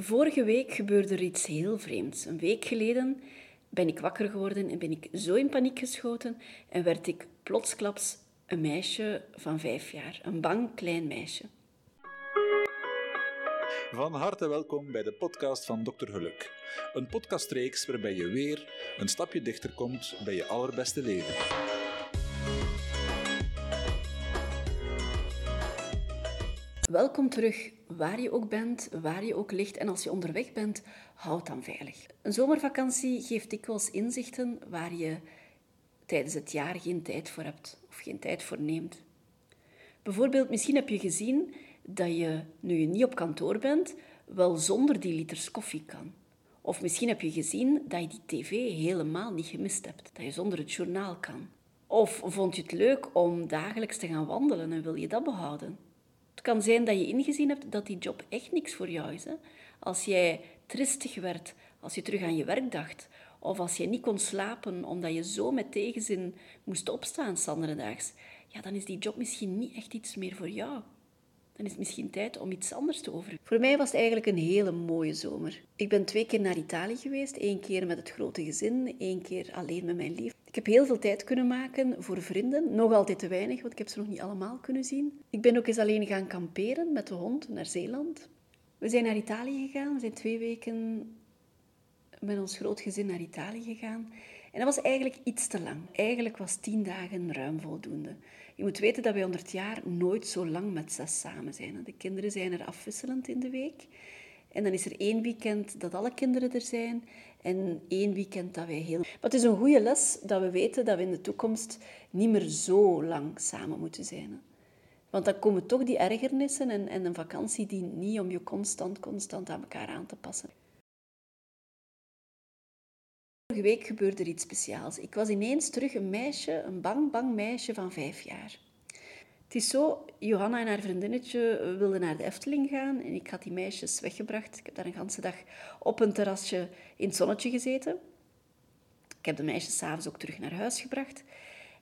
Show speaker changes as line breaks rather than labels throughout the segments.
Vorige week gebeurde er iets heel vreemds. Een week geleden ben ik wakker geworden en ben ik zo in paniek geschoten en werd ik plotsklaps een meisje van vijf jaar. Een bang klein meisje.
Van harte welkom bij de podcast van Dr. Geluk. Een podcastreeks waarbij je weer een stapje dichter komt bij je allerbeste leven.
Welkom terug, waar je ook bent, waar je ook ligt en als je onderweg bent, houd dan veilig. Een zomervakantie geeft dikwijls inzichten waar je tijdens het jaar geen tijd voor hebt of geen tijd voor neemt. Bijvoorbeeld, misschien heb je gezien dat je, nu je niet op kantoor bent, wel zonder die liters koffie kan. Of misschien heb je gezien dat je die tv helemaal niet gemist hebt, dat je zonder het journaal kan. Of vond je het leuk om dagelijks te gaan wandelen en wil je dat behouden? Kan zijn dat je ingezien hebt dat die job echt niks voor jou is. Hè? Als jij tristig werd, als je terug aan je werk dacht, of als je niet kon slapen omdat je zo met tegenzin moest opstaan daags, ja, dan is die job misschien niet echt iets meer voor jou. Dan is het misschien tijd om iets anders te over. Voor mij was het eigenlijk een hele mooie zomer. Ik ben twee keer naar Italië geweest. één keer met het grote gezin, één keer alleen met mijn lief. Ik heb heel veel tijd kunnen maken voor vrienden. Nog altijd te weinig, want ik heb ze nog niet allemaal kunnen zien. Ik ben ook eens alleen gaan kamperen met de hond naar Zeeland. We zijn naar Italië gegaan. We zijn twee weken met ons groot gezin naar Italië gegaan. En dat was eigenlijk iets te lang. Eigenlijk was tien dagen ruim voldoende. Je moet weten dat wij onder het jaar nooit zo lang met zes samen zijn. De kinderen zijn er afwisselend in de week. En dan is er één weekend dat alle kinderen er zijn en één weekend dat wij heel... Maar het is een goede les dat we weten dat we in de toekomst niet meer zo lang samen moeten zijn. Want dan komen toch die ergernissen en, en een vakantie die niet om je constant, constant aan elkaar aan te passen. Vorige week gebeurde er iets speciaals. Ik was ineens terug een meisje, een bang, bang meisje van vijf jaar. Het is zo, Johanna en haar vriendinnetje wilden naar de Efteling gaan en ik had die meisjes weggebracht. Ik heb daar een hele dag op een terrasje in het zonnetje gezeten. Ik heb de meisjes s'avonds ook terug naar huis gebracht.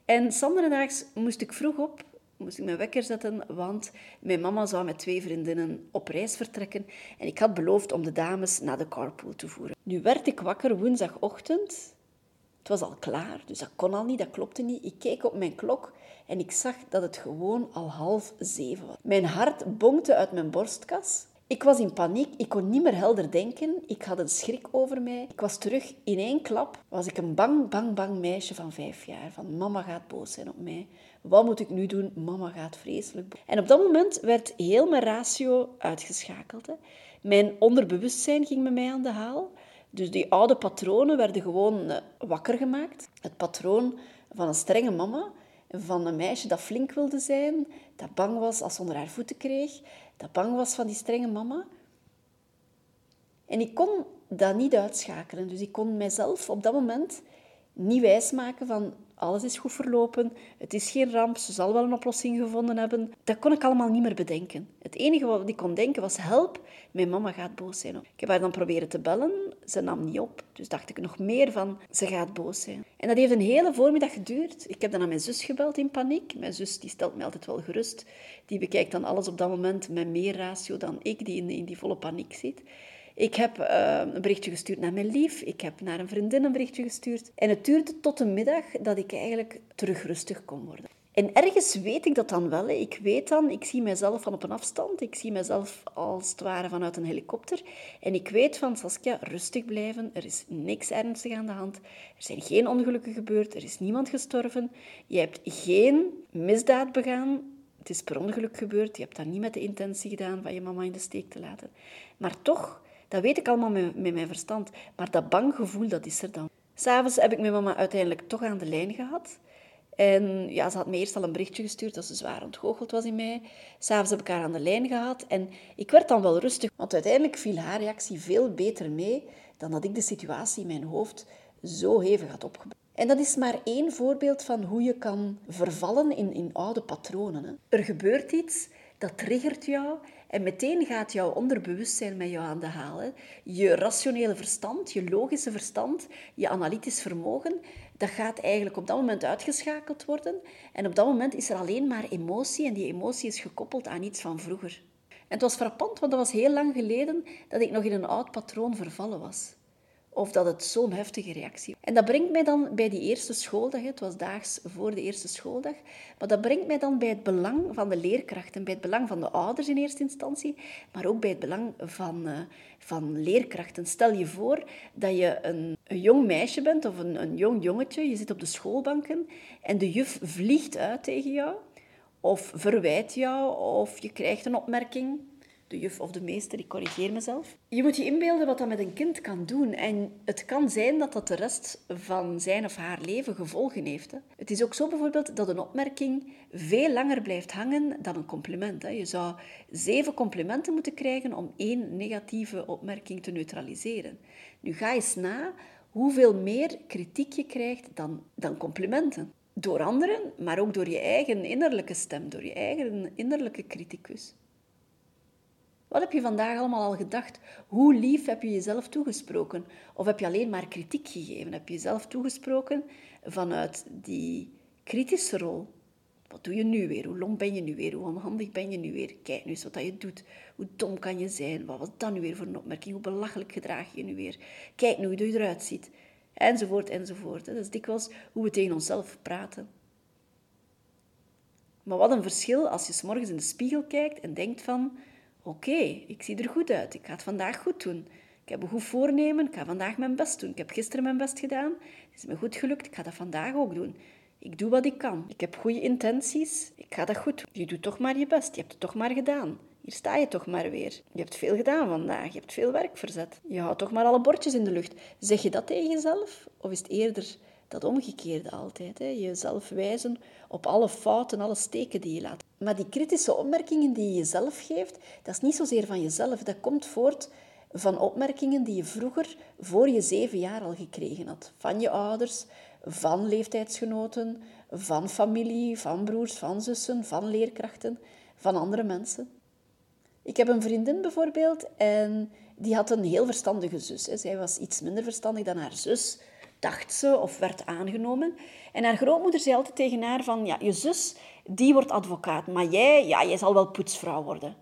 En daags moest ik vroeg op, moest ik mijn wekker zetten, want mijn mama zou met twee vriendinnen op reis vertrekken en ik had beloofd om de dames naar de carpool te voeren. Nu werd ik wakker woensdagochtend. Het was al klaar, dus dat kon al niet, dat klopte niet. Ik keek op mijn klok en ik zag dat het gewoon al half zeven was. Mijn hart bonkte uit mijn borstkas. Ik was in paniek, ik kon niet meer helder denken. Ik had een schrik over mij. Ik was terug in één klap. Was ik een bang, bang, bang meisje van vijf jaar. Van mama gaat boos zijn op mij. Wat moet ik nu doen? Mama gaat vreselijk. En op dat moment werd heel mijn ratio uitgeschakeld. Hè. Mijn onderbewustzijn ging met mij aan de haal. Dus die oude patronen werden gewoon eh, wakker gemaakt. Het patroon van een strenge mama, van een meisje dat flink wilde zijn, dat bang was als ze onder haar voeten kreeg, dat bang was van die strenge mama. En ik kon dat niet uitschakelen. Dus ik kon mijzelf op dat moment niet wijsmaken van alles is goed verlopen, het is geen ramp, ze zal wel een oplossing gevonden hebben. Dat kon ik allemaal niet meer bedenken. Het enige wat ik kon denken was, help, mijn mama gaat boos zijn. Ik heb haar dan proberen te bellen, ze nam niet op. Dus dacht ik nog meer van, ze gaat boos zijn. En dat heeft een hele voormiddag geduurd. Ik heb dan aan mijn zus gebeld in paniek. Mijn zus die stelt me altijd wel gerust. Die bekijkt dan alles op dat moment met meer ratio dan ik, die in die volle paniek zit. Ik heb uh, een berichtje gestuurd naar mijn lief. Ik heb naar een vriendin een berichtje gestuurd. En het duurde tot de middag dat ik eigenlijk terug rustig kon worden. En ergens weet ik dat dan wel. Ik weet dan, ik zie mezelf van op een afstand. Ik zie mezelf als het ware vanuit een helikopter. En ik weet van, Saskia, rustig blijven. Er is niks ernstig aan de hand. Er zijn geen ongelukken gebeurd. Er is niemand gestorven. Je hebt geen misdaad begaan. Het is per ongeluk gebeurd. Je hebt dat niet met de intentie gedaan van je mama in de steek te laten. Maar toch dat weet ik allemaal met, met mijn verstand. Maar dat bang gevoel, dat is er dan. S'avonds heb ik mijn mama uiteindelijk toch aan de lijn gehad. En ja, ze had me eerst al een berichtje gestuurd dat ze zwaar ontgoocheld was in mij. S'avonds heb ik haar aan de lijn gehad en ik werd dan wel rustig, want uiteindelijk viel haar reactie veel beter mee dan dat ik de situatie in mijn hoofd zo hevig had opgebouwd. En dat is maar één voorbeeld van hoe je kan vervallen in, in oude patronen. Hè. Er gebeurt iets, dat triggert jou en meteen gaat jouw onderbewustzijn met jou aan de haal. Je rationele verstand, je logische verstand, je analytisch vermogen, dat gaat eigenlijk op dat moment uitgeschakeld worden. En op dat moment is er alleen maar emotie en die emotie is gekoppeld aan iets van vroeger. En het was frappant, want dat was heel lang geleden dat ik nog in een oud patroon vervallen was. Of dat het zo'n heftige reactie. En dat brengt mij dan bij die eerste schooldag, het was daags voor de eerste schooldag, maar dat brengt mij dan bij het belang van de leerkrachten, bij het belang van de ouders in eerste instantie, maar ook bij het belang van, uh, van leerkrachten. Stel je voor dat je een, een jong meisje bent of een, een jong jongetje, je zit op de schoolbanken en de juf vliegt uit tegen jou of verwijt jou of je krijgt een opmerking de juf of de meester, ik corrigeer mezelf. Je moet je inbeelden wat dat met een kind kan doen. En het kan zijn dat dat de rest van zijn of haar leven gevolgen heeft. Hè. Het is ook zo bijvoorbeeld dat een opmerking veel langer blijft hangen dan een compliment. Hè. Je zou zeven complimenten moeten krijgen om één negatieve opmerking te neutraliseren. Nu ga eens na hoeveel meer kritiek je krijgt dan, dan complimenten. Door anderen, maar ook door je eigen innerlijke stem, door je eigen innerlijke criticus. Wat heb je vandaag allemaal al gedacht? Hoe lief heb je jezelf toegesproken? Of heb je alleen maar kritiek gegeven? Heb je jezelf toegesproken vanuit die kritische rol? Wat doe je nu weer? Hoe lomp ben je nu weer? Hoe onhandig ben je nu weer? Kijk nu eens wat je doet. Hoe dom kan je zijn? Wat was dat nu weer voor een opmerking? Hoe belachelijk gedraag je je nu weer? Kijk nu hoe je eruit ziet. Enzovoort, enzovoort. Dat is dikwijls hoe we tegen onszelf praten. Maar wat een verschil als je s morgens in de spiegel kijkt en denkt van... Oké, ik zie er goed uit. Ik ga het vandaag goed doen. Ik heb een goed voornemen. Ik ga vandaag mijn best doen. Ik heb gisteren mijn best gedaan. Het is me goed gelukt. Ik ga dat vandaag ook doen. Ik doe wat ik kan. Ik heb goede intenties. Ik ga dat goed doen. Je doet toch maar je best. Je hebt het toch maar gedaan. Hier sta je toch maar weer. Je hebt veel gedaan vandaag. Je hebt veel werk verzet. Je houdt toch maar alle bordjes in de lucht. Zeg je dat tegen jezelf? Of is het eerder dat omgekeerde altijd? Hè? Jezelf wijzen op alle fouten, alle steken die je laat. Maar die kritische opmerkingen die je jezelf geeft, dat is niet zozeer van jezelf. Dat komt voort van opmerkingen die je vroeger, voor je zeven jaar al gekregen had. Van je ouders, van leeftijdsgenoten, van familie, van broers, van zussen, van leerkrachten, van andere mensen. Ik heb een vriendin bijvoorbeeld en die had een heel verstandige zus. Zij was iets minder verstandig dan haar zus, dacht ze of werd aangenomen. En haar grootmoeder zei altijd tegen haar van, ja, je zus, die wordt advocaat, maar jij, ja, jij zal wel poetsvrouw worden.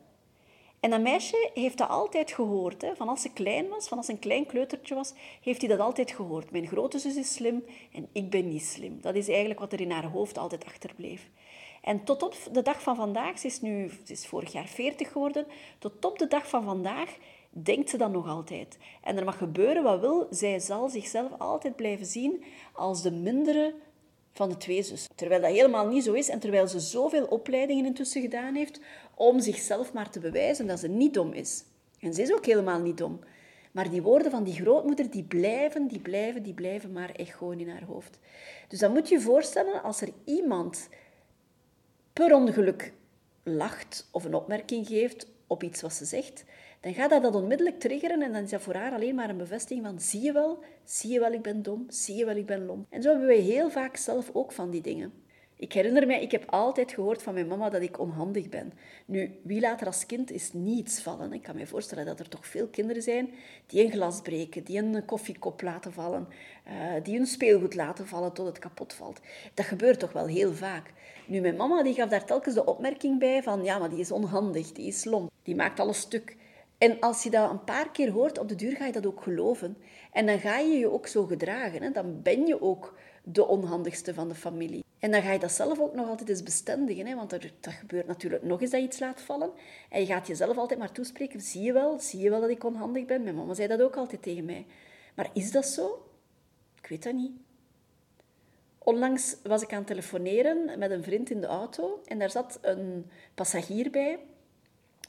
En dat meisje heeft dat altijd gehoord. Hè. Van als ze klein was, van als een klein kleutertje was, heeft hij dat altijd gehoord. Mijn grote zus is slim en ik ben niet slim. Dat is eigenlijk wat er in haar hoofd altijd achterbleef. En tot op de dag van vandaag, ze is nu ze is vorig jaar 40 geworden, tot op de dag van vandaag denkt ze dat nog altijd. En er mag gebeuren wat wil, zij zal zichzelf altijd blijven zien als de mindere van de twee zussen. Terwijl dat helemaal niet zo is en terwijl ze zoveel opleidingen intussen gedaan heeft om zichzelf maar te bewijzen dat ze niet dom is. En ze is ook helemaal niet dom. Maar die woorden van die grootmoeder, die blijven, die blijven, die blijven maar echt gewoon in haar hoofd. Dus dan moet je je voorstellen, als er iemand per ongeluk lacht of een opmerking geeft op iets wat ze zegt, dan gaat dat, dat onmiddellijk triggeren en dan is dat voor haar alleen maar een bevestiging van zie je wel, zie je wel, ik ben dom, zie je wel, ik ben lom. En zo hebben wij heel vaak zelf ook van die dingen. Ik herinner mij, ik heb altijd gehoord van mijn mama dat ik onhandig ben. Nu, wie laat er als kind is niets vallen? Ik kan me voorstellen dat er toch veel kinderen zijn die een glas breken, die een koffiekop laten vallen, uh, die een speelgoed laten vallen tot het kapot valt. Dat gebeurt toch wel heel vaak. Nu, mijn mama die gaf daar telkens de opmerking bij van ja, maar die is onhandig, die is lom, die maakt alles stuk. En als je dat een paar keer hoort, op de duur ga je dat ook geloven. En dan ga je je ook zo gedragen. Hè? Dan ben je ook de onhandigste van de familie. En dan ga je dat zelf ook nog altijd eens bestendigen. Hè? Want dat, gebeurt natuurlijk nog eens dat je iets laat vallen. En je gaat jezelf altijd maar toespreken. Zie je wel, zie je wel dat ik onhandig ben? Mijn mama zei dat ook altijd tegen mij. Maar is dat zo? Ik weet dat niet. Onlangs was ik aan het telefoneren met een vriend in de auto. En daar zat een passagier bij.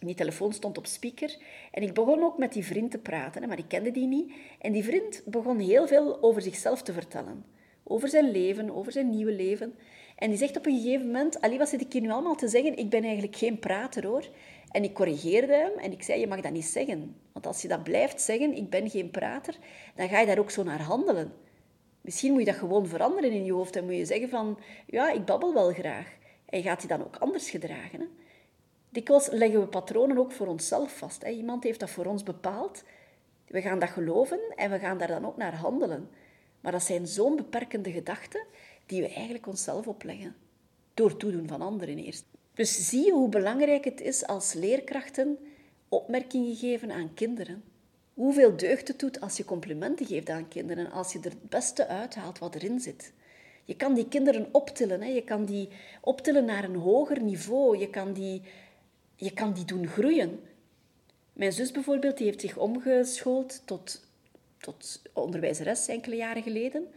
Die telefoon stond op speaker. En ik begon ook met die vriend te praten, maar ik kende die niet. En die vriend begon heel veel over zichzelf te vertellen. Over zijn leven, over zijn nieuwe leven. En die zegt op een gegeven moment... Ali, wat zit ik hier nu allemaal te zeggen? Ik ben eigenlijk geen prater, hoor. En ik corrigeerde hem en ik zei, je mag dat niet zeggen. Want als je dat blijft zeggen, ik ben geen prater, dan ga je daar ook zo naar handelen. Misschien moet je dat gewoon veranderen in je hoofd en moet je zeggen van, ja, ik babbel wel graag. En je gaat je dan ook anders gedragen. Dikwijls leggen we patronen ook voor onszelf vast. Hè. Iemand heeft dat voor ons bepaald. We gaan dat geloven en we gaan daar dan ook naar handelen. Maar dat zijn zo'n beperkende gedachten die we eigenlijk onszelf opleggen. Door toedoen van anderen eerst. Dus zie je hoe belangrijk het is als leerkrachten opmerkingen geven aan kinderen. Hoeveel deugd het doet als je complimenten geeft aan kinderen, als je er het beste uithaalt wat erin zit. Je kan die kinderen optillen, hè? je kan die optillen naar een hoger niveau, je kan die, je kan die doen groeien. Mijn zus bijvoorbeeld, die heeft zich omgeschoold tot, tot onderwijzeres enkele jaren geleden.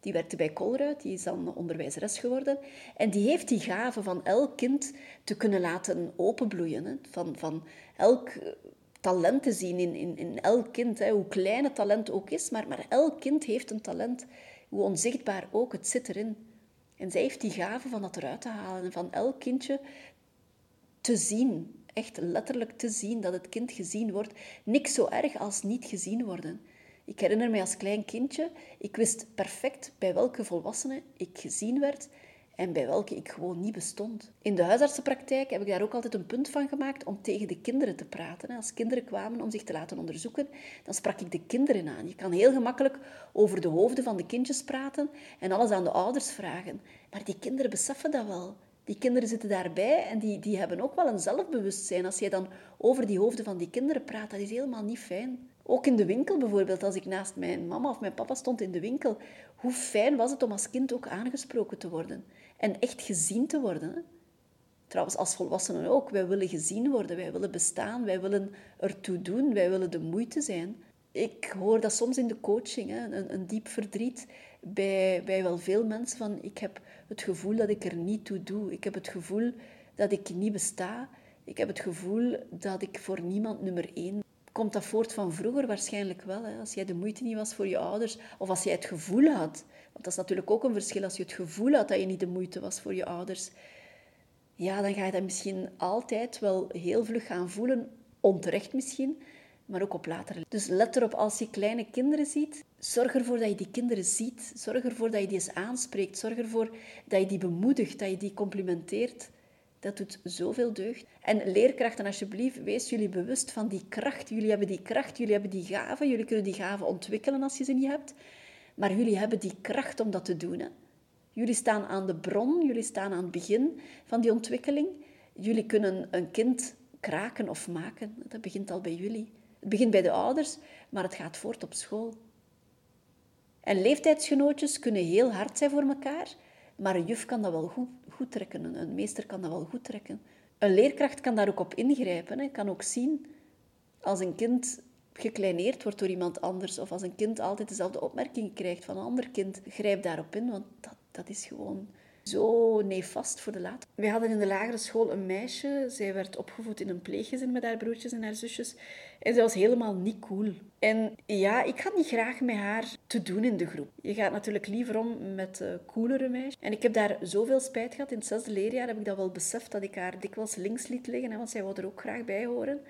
Die werkte bij Colruyt, die is dan onderwijzeres geworden. En die heeft die gave van elk kind te kunnen laten openbloeien. Van, van elk talent te zien in, in, in elk kind. Hè? Hoe klein het talent ook is, maar, maar elk kind heeft een talent. Hoe onzichtbaar ook, het zit erin. En zij heeft die gave van dat eruit te halen en van elk kindje te zien. Echt letterlijk te zien, dat het kind gezien wordt. Niks zo erg als niet gezien worden. Ik herinner me als klein kindje, ik wist perfect bij welke volwassene ik gezien werd en bij welke ik gewoon niet bestond. In de huisartsenpraktijk heb ik daar ook altijd een punt van gemaakt om tegen de kinderen te praten. Als kinderen kwamen om zich te laten onderzoeken, dan sprak ik de kinderen aan. Je kan heel gemakkelijk over de hoofden van de kindjes praten en alles aan de ouders vragen. Maar die kinderen beseffen dat wel. Die kinderen zitten daarbij en die, die hebben ook wel een zelfbewustzijn. Als jij dan over die hoofden van die kinderen praat, dat is helemaal niet fijn. Ook in de winkel bijvoorbeeld, als ik naast mijn mama of mijn papa stond in de winkel, hoe fijn was het om als kind ook aangesproken te worden en echt gezien te worden. Trouwens, als volwassenen ook. Wij willen gezien worden, wij willen bestaan, wij willen ertoe doen, wij willen de moeite zijn. Ik hoor dat soms in de coaching, een, een diep verdriet bij, bij wel veel mensen van ik heb het gevoel dat ik er niet toe doe. Ik heb het gevoel dat ik niet besta. Ik heb het gevoel dat ik voor niemand nummer één Komt dat voort van vroeger? Waarschijnlijk wel. Hè? Als jij de moeite niet was voor je ouders, of als jij het gevoel had. Want dat is natuurlijk ook een verschil. Als je het gevoel had dat je niet de moeite was voor je ouders, ja, dan ga je dat misschien altijd wel heel vlug gaan voelen. Onterecht misschien, maar ook op later. Dus let erop als je kleine kinderen ziet. Zorg ervoor dat je die kinderen ziet. Zorg ervoor dat je die eens aanspreekt. Zorg ervoor dat je die bemoedigt, dat je die complimenteert. Dat doet zoveel deugd. En leerkrachten, alsjeblieft, wees jullie bewust van die kracht. Jullie hebben die kracht, jullie hebben die gaven. Jullie kunnen die gaven ontwikkelen als je ze niet hebt. Maar jullie hebben die kracht om dat te doen. Hè. Jullie staan aan de bron, jullie staan aan het begin van die ontwikkeling. Jullie kunnen een kind kraken of maken. Dat begint al bij jullie. Het begint bij de ouders, maar het gaat voort op school. En leeftijdsgenootjes kunnen heel hard zijn voor elkaar, maar een juf kan dat wel goed, trekken, een meester kan dat wel goed trekken. Een leerkracht kan daar ook op ingrijpen, kan ook zien als een kind gekleineerd wordt door iemand anders of als een kind altijd dezelfde opmerking krijgt van een ander kind, grijp daarop in, want dat, dat is gewoon zo nefast voor de later. We hadden in de lagere school een meisje. Zij werd opgevoed in een pleeggezin met haar broertjes en haar zusjes. En zij was helemaal niet cool. En ja, ik had niet graag met haar te doen in de groep. Je gaat natuurlijk liever om met uh, coolere meisjes. En ik heb daar zoveel spijt gehad. In het zesde leerjaar heb ik dat wel beseft, dat ik haar dikwijls links liet liggen. Hè, want zij wou er ook graag bij horen.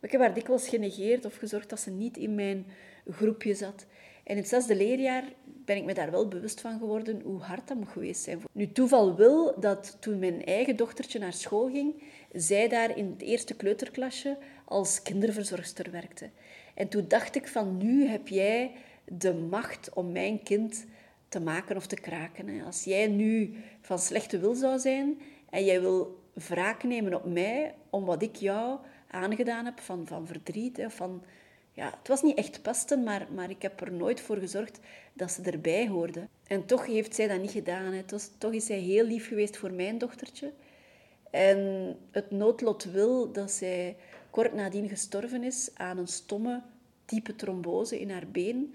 ik heb haar dikwijls genegeerd of gezorgd dat ze niet in mijn groepje zat. En in het zesde leerjaar ben ik me daar wel bewust van geworden hoe hard dat moet geweest zijn. Nu, toeval wil dat toen mijn eigen dochtertje naar school ging, zij daar in het eerste kleuterklasje als kinderverzorgster werkte. En toen dacht ik van, nu heb jij de macht om mijn kind te maken of te kraken. Als jij nu van slechte wil zou zijn en jij wil wraak nemen op mij om wat ik jou aangedaan heb van, van verdriet, van ja, het was niet echt pesten, maar, maar ik heb er nooit voor gezorgd dat ze erbij hoorde. En toch heeft zij dat niet gedaan. Hè. toch is zij heel lief geweest voor mijn dochtertje. En het noodlot wil dat zij kort nadien gestorven is aan een stomme, diepe trombose in haar been.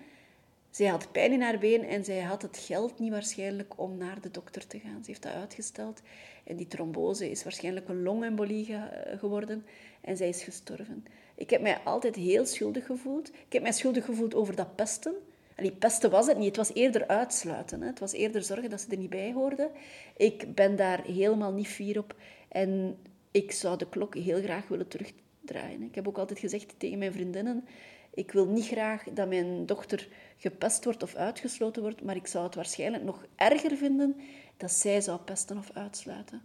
Zij had pijn in haar been en zij had het geld niet waarschijnlijk om naar de dokter te gaan. Ze heeft dat uitgesteld. En die trombose is waarschijnlijk een longembolie geworden en zij is gestorven. Ik heb mij altijd heel schuldig gevoeld. Ik heb mij schuldig gevoeld over dat pesten. En die pesten was het niet, het was eerder uitsluiten. Hè. Het was eerder zorgen dat ze er niet bij hoorden. Ik ben daar helemaal niet fier op. En ik zou de klok heel graag willen terugdraaien. Ik heb ook altijd gezegd tegen mijn vriendinnen... Ik wil niet graag dat mijn dochter gepest wordt of uitgesloten wordt, maar ik zou het waarschijnlijk nog erger vinden dat zij zou pesten of uitsluiten.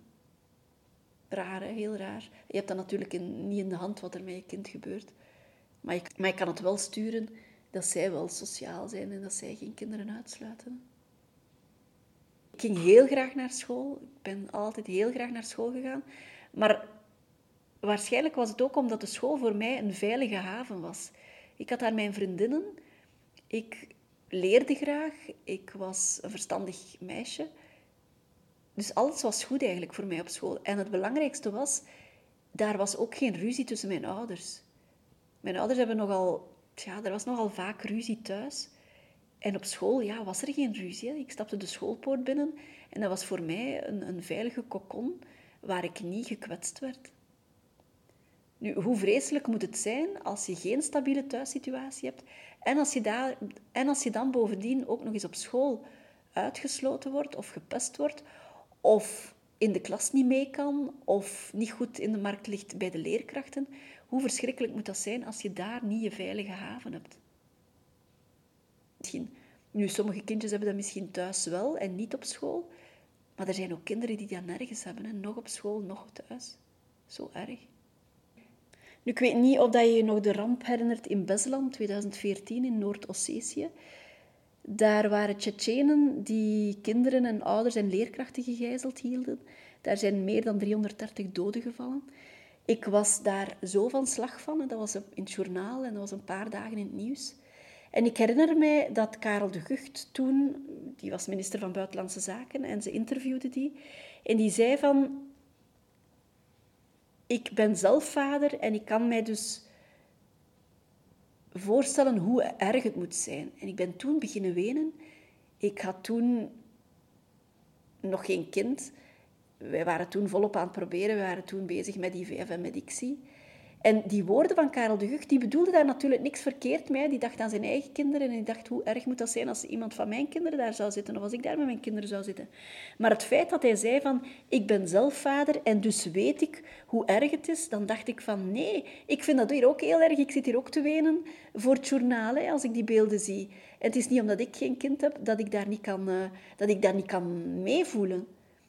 Raar, heel raar. Je hebt dat natuurlijk niet in de hand wat er met je kind gebeurt. Maar je, maar je kan het wel sturen dat zij wel sociaal zijn en dat zij geen kinderen uitsluiten. Ik ging heel graag naar school. Ik ben altijd heel graag naar school gegaan. Maar waarschijnlijk was het ook omdat de school voor mij een veilige haven was. Ik had daar mijn vriendinnen. Ik leerde graag. Ik was een verstandig meisje. Dus alles was goed eigenlijk voor mij op school. En het belangrijkste was, daar was ook geen ruzie tussen mijn ouders. Mijn ouders hebben nogal... Ja, er was nogal vaak ruzie thuis. En op school ja, was er geen ruzie. Ik stapte de schoolpoort binnen en dat was voor mij een, een veilige kokon waar ik niet gekwetst werd. Nu, hoe vreselijk moet het zijn als je geen stabiele thuissituatie hebt en als je, daar, en als je dan bovendien ook nog eens op school uitgesloten wordt of gepest wordt of in de klas niet mee kan of niet goed in de markt ligt bij de leerkrachten. Hoe verschrikkelijk moet dat zijn als je daar niet je veilige haven hebt? Misschien, nu, sommige kindjes hebben dat misschien thuis wel en niet op school. Maar er zijn ook kinderen die dat nergens hebben. Nog op school, nog thuis. Zo erg. Nu, ik weet niet of dat je je nog de ramp herinnert in Beslan 2014 in Noord-Ossetië. Daar waren Tsjetsjenen die kinderen en ouders en leerkrachten gegijzeld hielden. Daar zijn meer dan 330 doden gevallen. Ik was daar zo van slag van. Dat was in het journaal en dat was een paar dagen in het nieuws. En ik herinner mij dat Karel de Gucht toen, die was minister van Buitenlandse Zaken, en ze interviewde die. En die zei van, ik ben zelf vader en ik kan mij dus voorstellen hoe erg het moet zijn. En ik ben toen beginnen wenen. Ik had toen nog geen kind. Wij waren toen volop aan het proberen. We waren toen bezig met IVF en met ICSI. En die woorden van Karel de Gucht, die bedoelde daar natuurlijk niks verkeerd mee. Die dacht aan zijn eigen kinderen en die dacht hoe erg moet dat zijn als iemand van mijn kinderen daar zou zitten of als ik daar met mijn kinderen zou zitten. Maar het feit dat hij zei van ik ben zelf vader en dus weet ik hoe erg het is, dan dacht ik van nee, ik vind dat hier ook heel erg. Ik zit hier ook te wenen voor het journaal als ik die beelden zie. En het is niet omdat ik geen kind heb dat ik daar niet kan, uh, dat ik daar niet kan meevoelen.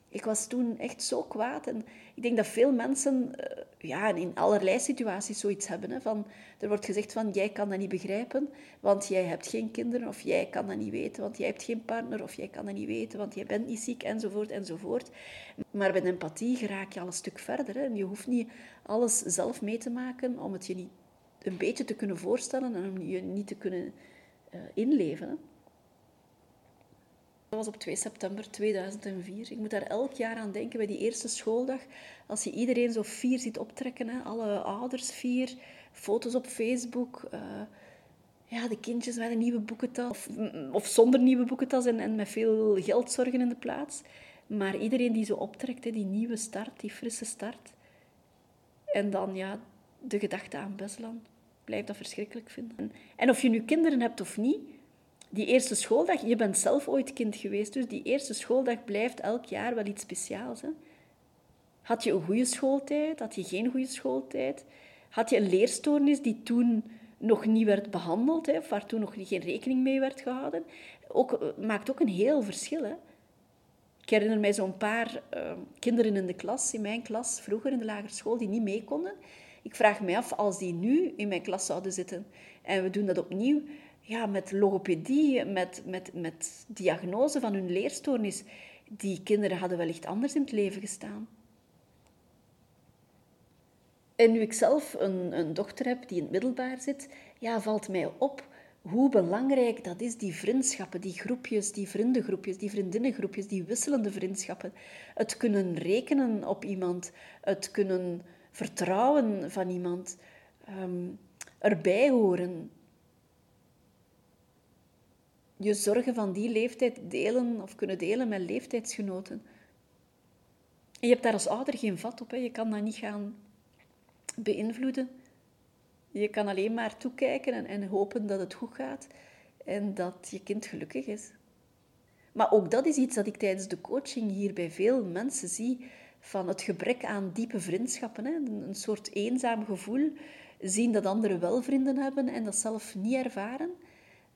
Ik was toen echt zo kwaad. En ik denk dat veel mensen uh, ja, in allerlei situaties zoiets hebben. Hè, van, er wordt gezegd van, jij kan dat niet begrijpen, want jij hebt geen kinderen. Of jij kan dat niet weten, want jij hebt geen partner. Of jij kan dat niet weten, want jij bent niet ziek, enzovoort, enzovoort. Maar met empathie geraak je al een stuk verder. Hè, je hoeft niet alles zelf mee te maken om het je niet een beetje te kunnen voorstellen en om je niet te kunnen uh, inleven. Dat was op 2 september 2004. Ik moet daar elk jaar aan denken bij die eerste schooldag. Als je iedereen zo vier ziet optrekken, hè, alle ouders vier, foto's op Facebook. Uh, ja, de kindjes met een nieuwe boekentas. Of, of zonder nieuwe boekentas en, en, met veel geldzorgen in de plaats. Maar iedereen die zo optrekt, die nieuwe start, die frisse start. En dan ja, de gedachte aan Beslan. Blijf dat verschrikkelijk vinden. En of je nu kinderen hebt of niet die eerste schooldag, je bent zelf ooit kind geweest, dus die eerste schooldag blijft elk jaar wel iets speciaals. Hè? Had je een goede schooltijd? Had je geen goede schooltijd? Had je een leerstoornis die toen nog niet werd behandeld, hè, of waar toen nog geen rekening mee werd gehouden? Ook, eh, maakt ook een heel verschil. Ik herinner mij zo'n paar uh, kinderen in de klas, in mijn klas, vroeger in de lagere school, die niet mee konden. Ik vraag me af, als die nu in mijn klas zouden zitten en we doen dat opnieuw, ja, met logopedie, met, met, met diagnose van hun leerstoornis, die kinderen hadden wellicht anders in het leven gestaan. En nu ik zelf een, een dochter heb die in het middelbaar zit, ja, valt mij op hoe belangrijk dat is, die vriendschappen, die groepjes, die vriendengroepjes, die vriendinnengroepjes, die wisselende vriendschappen. Het kunnen rekenen op iemand, het kunnen vertrouwen van iemand, um, erbij horen, je zorgen van die leeftijd delen of kunnen delen met leeftijdsgenoten. En je hebt daar als ouder geen vat op. Hè. Je kan dat niet gaan beïnvloeden. Je kan alleen maar toekijken en, en hopen dat het goed gaat en dat je kind gelukkig is. Maar ook dat is iets dat ik tijdens de coaching hier bij veel mensen zie, van het gebrek aan diepe vriendschappen. Hè? Een soort eenzaam gevoel, zien dat anderen wel vrienden hebben en dat zelf niet ervaren.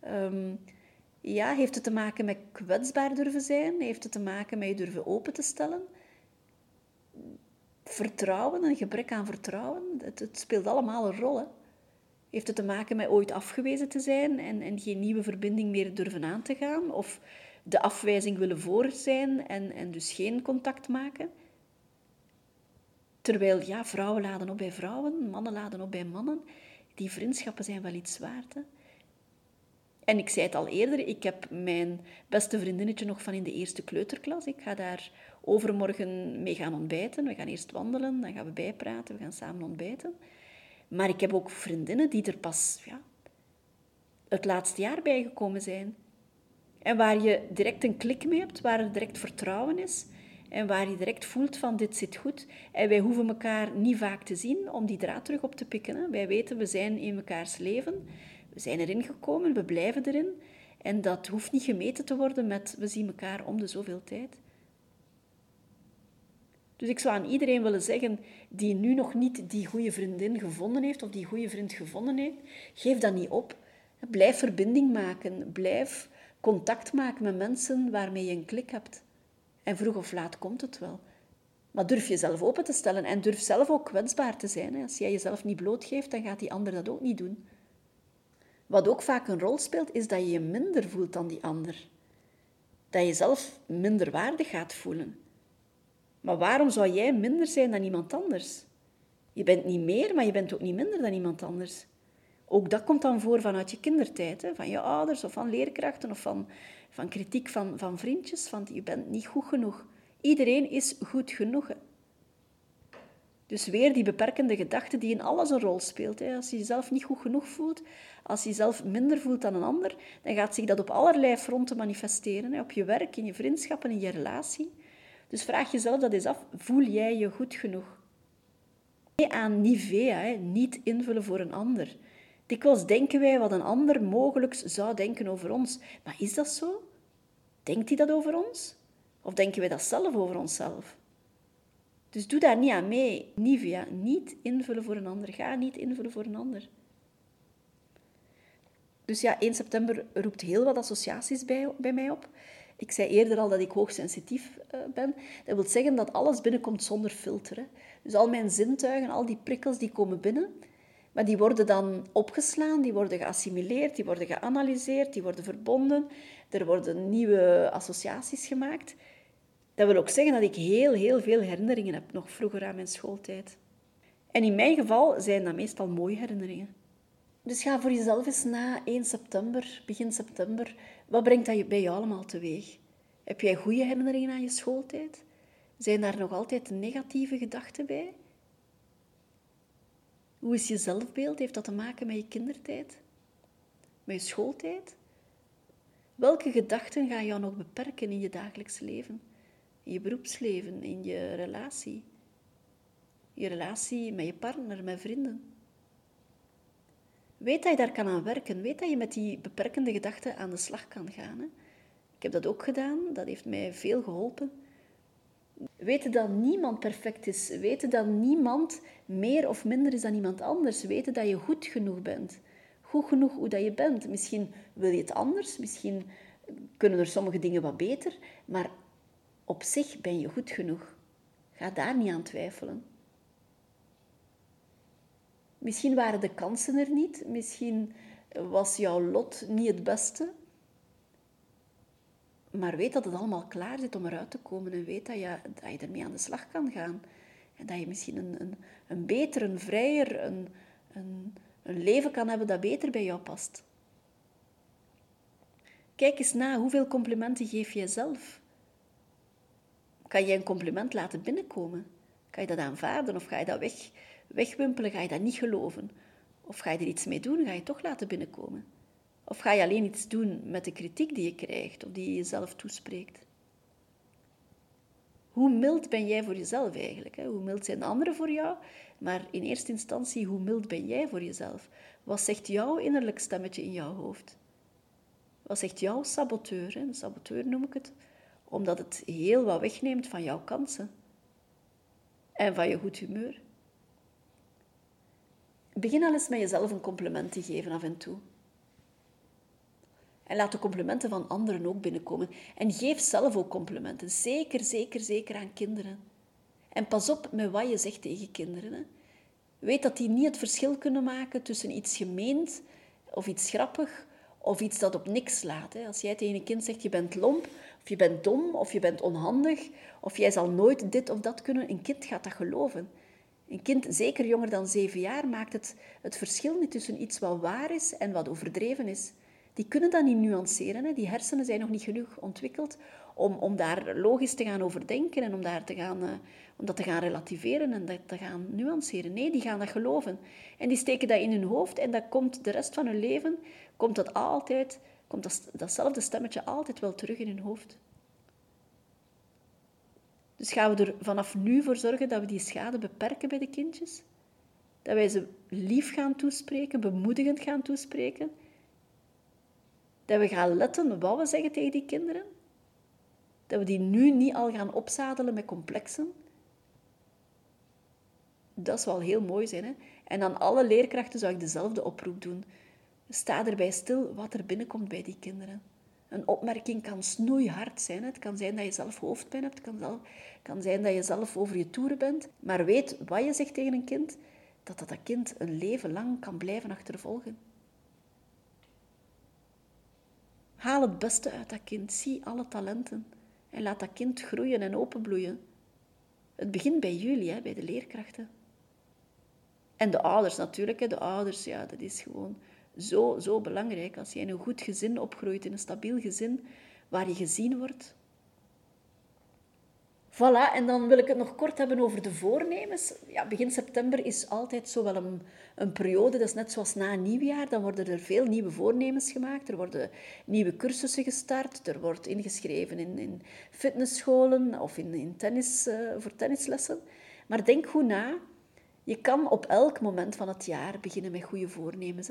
Um, ja, heeft het te maken met kwetsbaar durven zijn? Heeft het te maken met je durven open te stellen? Vertrouwen, een gebrek aan vertrouwen, het, speelt allemaal een rol. Heeft het te maken met ooit afgewezen te zijn en, en geen nieuwe verbinding meer durven aan te gaan? Of de afwijzing willen voor zijn en, en dus geen contact maken? Terwijl ja, vrouwen laden op bij vrouwen, mannen laden op bij mannen. Die vriendschappen zijn wel iets waard. En ik zei het al eerder, ik heb mijn beste vriendinnetje nog van in de eerste kleuterklas. Ik ga daar overmorgen mee gaan ontbijten. We gaan eerst wandelen, dan gaan we bijpraten, we gaan samen ontbijten. Maar ik heb ook vriendinnen die er pas ja, het laatste jaar bijgekomen zijn. En waar je direct een klik mee hebt, waar er direct vertrouwen is. En waar je direct voelt van dit zit goed. En wij hoeven elkaar niet vaak te zien om die draad terug op te pikken. Hè. Wij weten, we zijn in mekaars leven. We zijn erin gekomen, we blijven erin. En dat hoeft niet gemeten te worden met we zien elkaar om de zoveel tijd. Dus ik zou aan iedereen willen zeggen die nu nog niet die goede vriendin gevonden heeft of die goede vriend gevonden heeft, geef dat niet op. Blijf verbinding maken, blijf contact maken met mensen waarmee je een klik hebt. En vroeg of laat komt het wel. Maar durf jezelf open te stellen en durf zelf ook kwetsbaar te zijn. Als jij jezelf niet blootgeeft, dan gaat die ander dat ook niet doen. Wat ook vaak een rol speelt, is dat je je minder voelt dan die ander. Dat je jezelf minder waardig gaat voelen. Maar waarom zou jij minder zijn dan iemand anders? Je bent niet meer, maar je bent ook niet minder dan iemand anders. Ook dat komt dan voor vanuit je kindertijd, hè? van je ouders of van leerkrachten of van, van kritiek van, van vriendjes, van je bent niet goed genoeg. Iedereen is goed genoeg. Dus weer die beperkende gedachte die in alles een rol speelt. Als je jezelf niet goed genoeg voelt, als je jezelf minder voelt dan een ander, dan gaat zich dat op allerlei fronten manifesteren. Op je werk, in je vriendschappen, in je relatie. Dus vraag jezelf dat eens af, voel jij je goed genoeg? Nee aan Nivea, niet invullen voor een ander. Dikwijls denken wij wat een ander mogelijk zou denken over ons. Maar is dat zo? Denkt hij dat over ons? Of denken wij dat zelf over onszelf? Dus doe daar niet aan mee. Nivea, niet invullen voor een ander. Ga niet invullen voor een ander. Dus ja, 1 september roept heel wat associaties bij, bij mij op. Ik zei eerder al dat ik hoogsensitief uh, ben. Dat wil zeggen dat alles binnenkomt zonder filter. Dus al mijn zintuigen, al die prikkels, die komen binnen. Maar die worden dan opgeslaan, die worden geassimileerd, die worden geanalyseerd, die worden verbonden. Er worden nieuwe associaties gemaakt. Dat wil ook zeggen dat ik heel, heel veel herinneringen heb, nog vroeger aan mijn schooltijd. En in mijn geval zijn dat meestal mooie herinneringen. Dus ga voor jezelf eens na 1 september, begin september, wat brengt dat bij jou allemaal teweeg? Heb jij goede herinneringen aan je schooltijd? Zijn daar nog altijd negatieve gedachten bij? Hoe is je zelfbeeld? Heeft dat te maken met je kindertijd? Met je schooltijd? Welke gedachten gaan jou nog beperken in je dagelijks leven? Je beroepsleven, in je relatie? Je relatie met je partner, met vrienden? Weet dat je daar kan aan werken. Weet dat je met die beperkende gedachten aan de slag kan gaan. Hè? Ik heb dat ook gedaan. Dat heeft mij veel geholpen. Weten dat niemand perfect is. Weten dat niemand meer of minder is dan iemand anders. Weten dat je goed genoeg bent. Goed genoeg hoe dat je bent. Misschien wil je het anders. Misschien kunnen er sommige dingen wat beter. Maar op zich ben je goed genoeg. Ga daar niet aan twijfelen. Misschien waren de kansen er niet. Misschien was jouw lot niet het beste. Maar weet dat het allemaal klaar zit om eruit te komen en weet dat je, dat je ermee aan de slag kan gaan. En dat je misschien een, een, een beter, een vrijer, een, een, een leven kan hebben dat beter bij jou past. Kijk eens na, hoeveel complimenten geef je jezelf? Kan je een compliment laten binnenkomen? Kan je dat aanvaarden of ga je dat weg, wegwimpelen? Ga je dat niet geloven? Of ga je er iets mee doen? Ga je het toch laten binnenkomen? Of ga je alleen iets doen met de kritiek die je krijgt of die je jezelf toespreekt? Hoe mild ben jij voor jezelf eigenlijk? Hoe mild zijn anderen voor jou? Maar in eerste instantie, hoe mild ben jij voor jezelf? Wat zegt jouw innerlijk stemmetje in jouw hoofd? Wat zegt jouw saboteur? Een saboteur noem ik het, omdat het heel wat wegneemt van jouw kansen en van je goed humeur. Begin al eens met jezelf een compliment te geven af en toe. En laat de complimenten van anderen ook binnenkomen. En geef zelf ook complimenten. Zeker, zeker, zeker aan kinderen. En pas op met wat je zegt tegen kinderen. Weet dat die niet het verschil kunnen maken tussen iets gemeend of iets grappig of iets dat op niks slaat. Als jij tegen een kind zegt je bent lomp of je bent dom of je bent onhandig of jij zal nooit dit of dat kunnen, een kind gaat dat geloven. Een kind, zeker jonger dan zeven jaar, maakt het, het verschil niet tussen iets wat waar is en wat overdreven is. Die kunnen dat niet nuanceren. Hè. Die hersenen zijn nog niet genoeg ontwikkeld om, om daar logisch te gaan overdenken en om, daar te gaan, uh, om dat te gaan relativeren en dat te gaan nuanceren. Nee, die gaan dat geloven. En die steken dat in hun hoofd en dat komt de rest van hun leven, komt dat altijd, komt dat, datzelfde stemmetje altijd wel terug in hun hoofd. Dus gaan we er vanaf nu voor zorgen dat we die schade beperken bij de kindjes? Dat wij ze lief gaan toespreken, bemoedigend gaan toespreken? Dat we gaan letten wat we zeggen tegen die kinderen? Dat we die nu niet al gaan opzadelen met complexen? Dat zou wel heel mooi zijn. Hè? En aan alle leerkrachten zou ik dezelfde oproep doen. Sta erbij stil wat er binnenkomt bij die kinderen. Een opmerking kan snoeihard zijn. Het kan zijn dat je zelf hoofdpijn hebt. Het kan, kan zijn dat je zelf over je toeren bent. Maar weet wat je zegt tegen een kind, dat dat, dat kind een leven lang kan blijven achtervolgen. Haal het beste uit dat kind. Zie alle talenten. En laat dat kind groeien en openbloeien. Het begint bij jullie, hè, bij de leerkrachten. En de ouders natuurlijk. Hè. De ouders, ja, dat is gewoon zo, zo belangrijk. Als je in een goed gezin opgroeit, in een stabiel gezin, waar je gezien wordt. Voilà, en dan wil ik het nog kort hebben over de voornemens. Ja, begin september is altijd zo wel een, periode, dat is net zoals na nieuwjaar, dan worden er veel nieuwe voornemens gemaakt. Er worden nieuwe cursussen gestart, er wordt ingeschreven in, in fitnessscholen of in, in tennis, uh, voor tennislessen. Maar denk goed na, je kan op elk moment van het jaar beginnen met goede voornemens.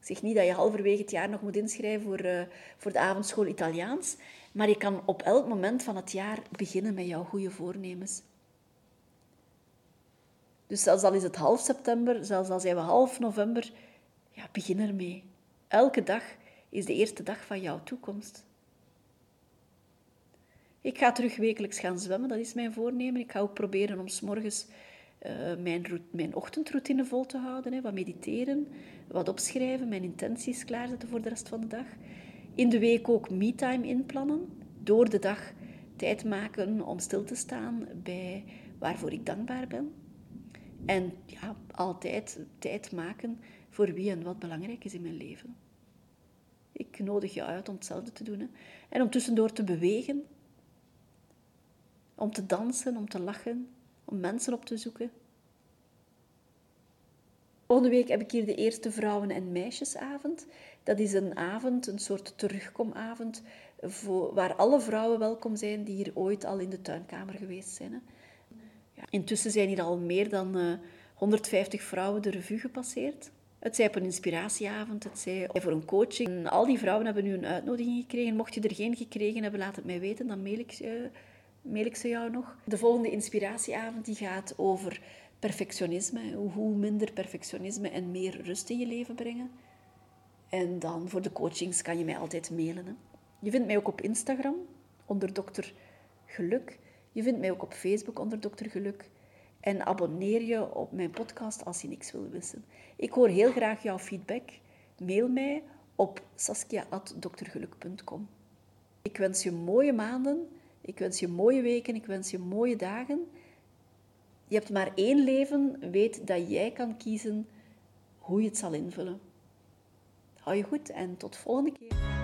Ik zeg niet dat je halverwege het jaar nog moet inschrijven voor, uh, voor de avondschool Italiaans, maar je kan op elk moment van het jaar beginnen met jouw goede voornemens. Dus zelfs al is het half september, zelfs al zijn we half november, ja, begin ermee. Elke dag is de eerste dag van jouw toekomst. Ik ga terug wekelijks gaan zwemmen, dat is mijn voornemen. Ik ga ook proberen om s morgens uh, mijn, mijn ochtendroutine vol te houden. Hè, wat mediteren, wat opschrijven, mijn intenties klaarzetten voor de rest van de dag. In de week ook me-time inplannen. Door de dag tijd maken om stil te staan bij waarvoor ik dankbaar ben. En ja, altijd tijd maken voor wie en wat belangrijk is in mijn leven. Ik nodig je uit om hetzelfde te doen. En om tussendoor te bewegen. Om te dansen, om te lachen, om mensen op te zoeken. Volgende week heb ik hier de eerste vrouwen- en meisjesavond. Dat is een avond, een soort terugkomavond, voor, waar alle vrouwen welkom zijn die hier ooit al in de tuinkamer geweest zijn. Ja, intussen zijn hier al meer dan uh, eh, 150 vrouwen de revue gepasseerd. Het zij op een inspiratieavond, het zij voor een coaching. Al die vrouwen hebben nu een uitnodiging gekregen. Mocht je er geen gekregen hebben, laat het mij weten, dan mail ik, uh, mail ik ze jou nog. De volgende inspiratieavond die gaat over perfectionisme. Hoe minder perfectionisme en meer rust in je leven brengen. En dan voor de coachings kan je mij altijd mailen. Hè. Je vindt mij ook op Instagram onder Dokter Geluk. Je vindt mij ook op Facebook onder Dokter Geluk. En abonneer je op mijn podcast als je niks wil wissen. Ik hoor heel graag jouw feedback. Mail mij op saskia.doktergeluk.com. Ik wens je mooie maanden, ik wens je mooie weken, ik wens je mooie dagen. Je hebt maar één leven, weet dat jij kan kiezen hoe je het zal invullen. Hou je goed en tot volgende keer.